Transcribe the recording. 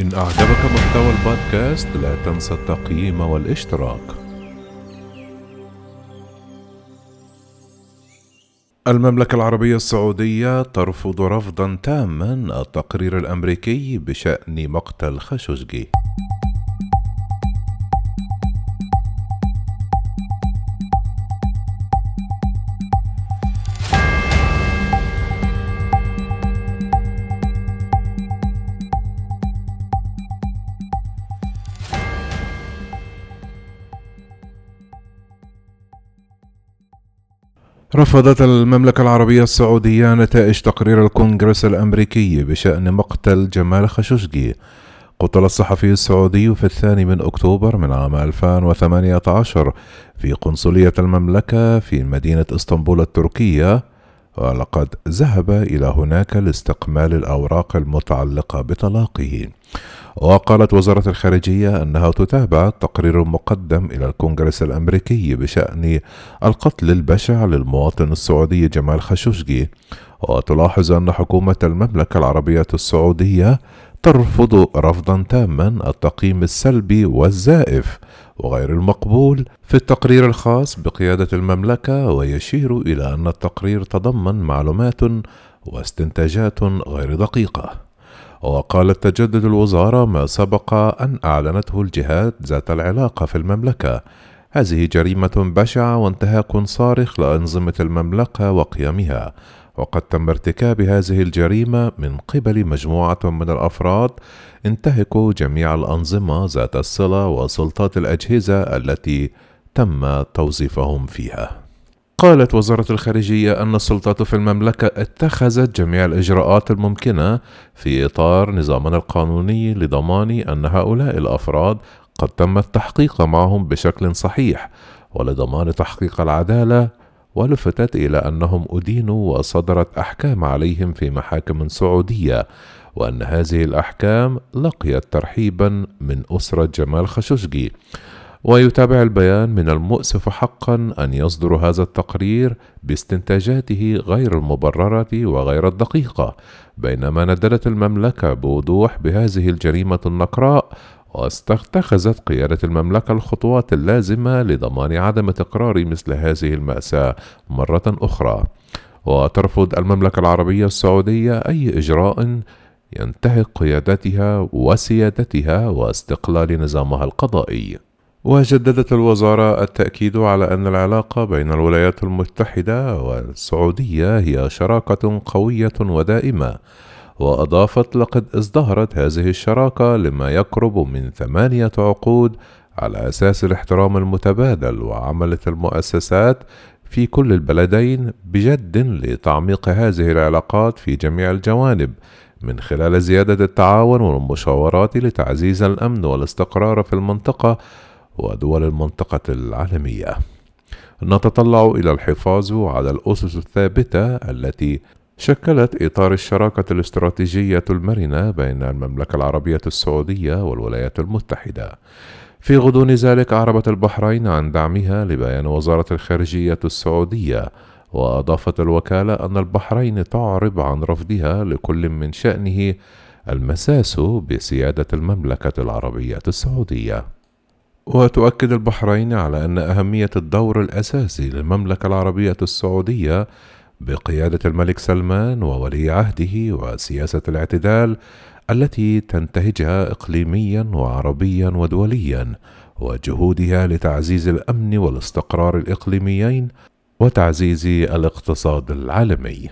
إن أعجبك محتوى البودكاست لا تنسى التقييم والاشتراك. المملكة العربية السعودية ترفض رفضا تاما التقرير الأمريكي بشأن مقتل خاشقجي. رفضت المملكة العربية السعودية نتائج تقرير الكونغرس الأمريكي بشأن مقتل جمال خاشقجي قتل الصحفي السعودي في الثاني من أكتوبر من عام 2018 في قنصلية المملكة في مدينة إسطنبول التركية ولقد ذهب إلى هناك لاستكمال الأوراق المتعلقة بطلاقه. وقالت وزارة الخارجية أنها تتابع تقرير مقدم إلى الكونغرس الأمريكي بشأن القتل البشع للمواطن السعودي جمال خاشقجي وتلاحظ أن حكومة المملكة العربية السعودية ترفض رفضا تاما التقييم السلبي والزائف وغير المقبول في التقرير الخاص بقيادة المملكة ويشير إلى أن التقرير تضمن معلومات واستنتاجات غير دقيقة. وقالت تجدد الوزارة ما سبق أن أعلنته الجهات ذات العلاقة في المملكة. هذه جريمة بشعة وانتهاك صارخ لأنظمة المملكة وقيمها. وقد تم ارتكاب هذه الجريمة من قبل مجموعة من الأفراد. انتهكوا جميع الأنظمة ذات الصلة وسلطات الأجهزة التي تم توظيفهم فيها. قالت وزارة الخارجية أن السلطات في المملكة اتخذت جميع الإجراءات الممكنة في إطار نظامنا القانوني لضمان أن هؤلاء الأفراد قد تم التحقيق معهم بشكل صحيح ولضمان تحقيق العدالة ولفتت إلى أنهم أدينوا وصدرت أحكام عليهم في محاكم سعودية وأن هذه الأحكام لقيت ترحيبا من أسرة جمال خاشقجي ويتابع البيان من المؤسف حقا أن يصدر هذا التقرير باستنتاجاته غير المبررة وغير الدقيقة بينما نددت المملكة بوضوح بهذه الجريمة النقراء واستخذت قيادة المملكة الخطوات اللازمة لضمان عدم تكرار مثل هذه المأساة مرة أخرى، وترفض المملكة العربية السعودية أي إجراء ينتهك قيادتها وسيادتها واستقلال نظامها القضائي. وجددت الوزارة التأكيد على أن العلاقة بين الولايات المتحدة والسعودية هي شراكة قوية ودائمة، وأضافت لقد ازدهرت هذه الشراكة لما يقرب من ثمانية عقود على أساس الاحترام المتبادل وعملت المؤسسات في كل البلدين بجد لتعميق هذه العلاقات في جميع الجوانب من خلال زيادة التعاون والمشاورات لتعزيز الأمن والاستقرار في المنطقة ودول المنطقة العالمية. نتطلع إلى الحفاظ على الأسس الثابتة التي شكلت إطار الشراكة الاستراتيجية المرنة بين المملكة العربية السعودية والولايات المتحدة. في غضون ذلك أعربت البحرين عن دعمها لبيان وزارة الخارجية السعودية وأضافت الوكالة أن البحرين تعرب عن رفضها لكل من شأنه المساس بسيادة المملكة العربية السعودية. وتؤكد البحرين على أن أهمية الدور الأساسي للمملكة العربية السعودية بقيادة الملك سلمان وولي عهده وسياسة الاعتدال التي تنتهجها إقليميا وعربيا ودوليا وجهودها لتعزيز الأمن والاستقرار الإقليميين وتعزيز الاقتصاد العالمي.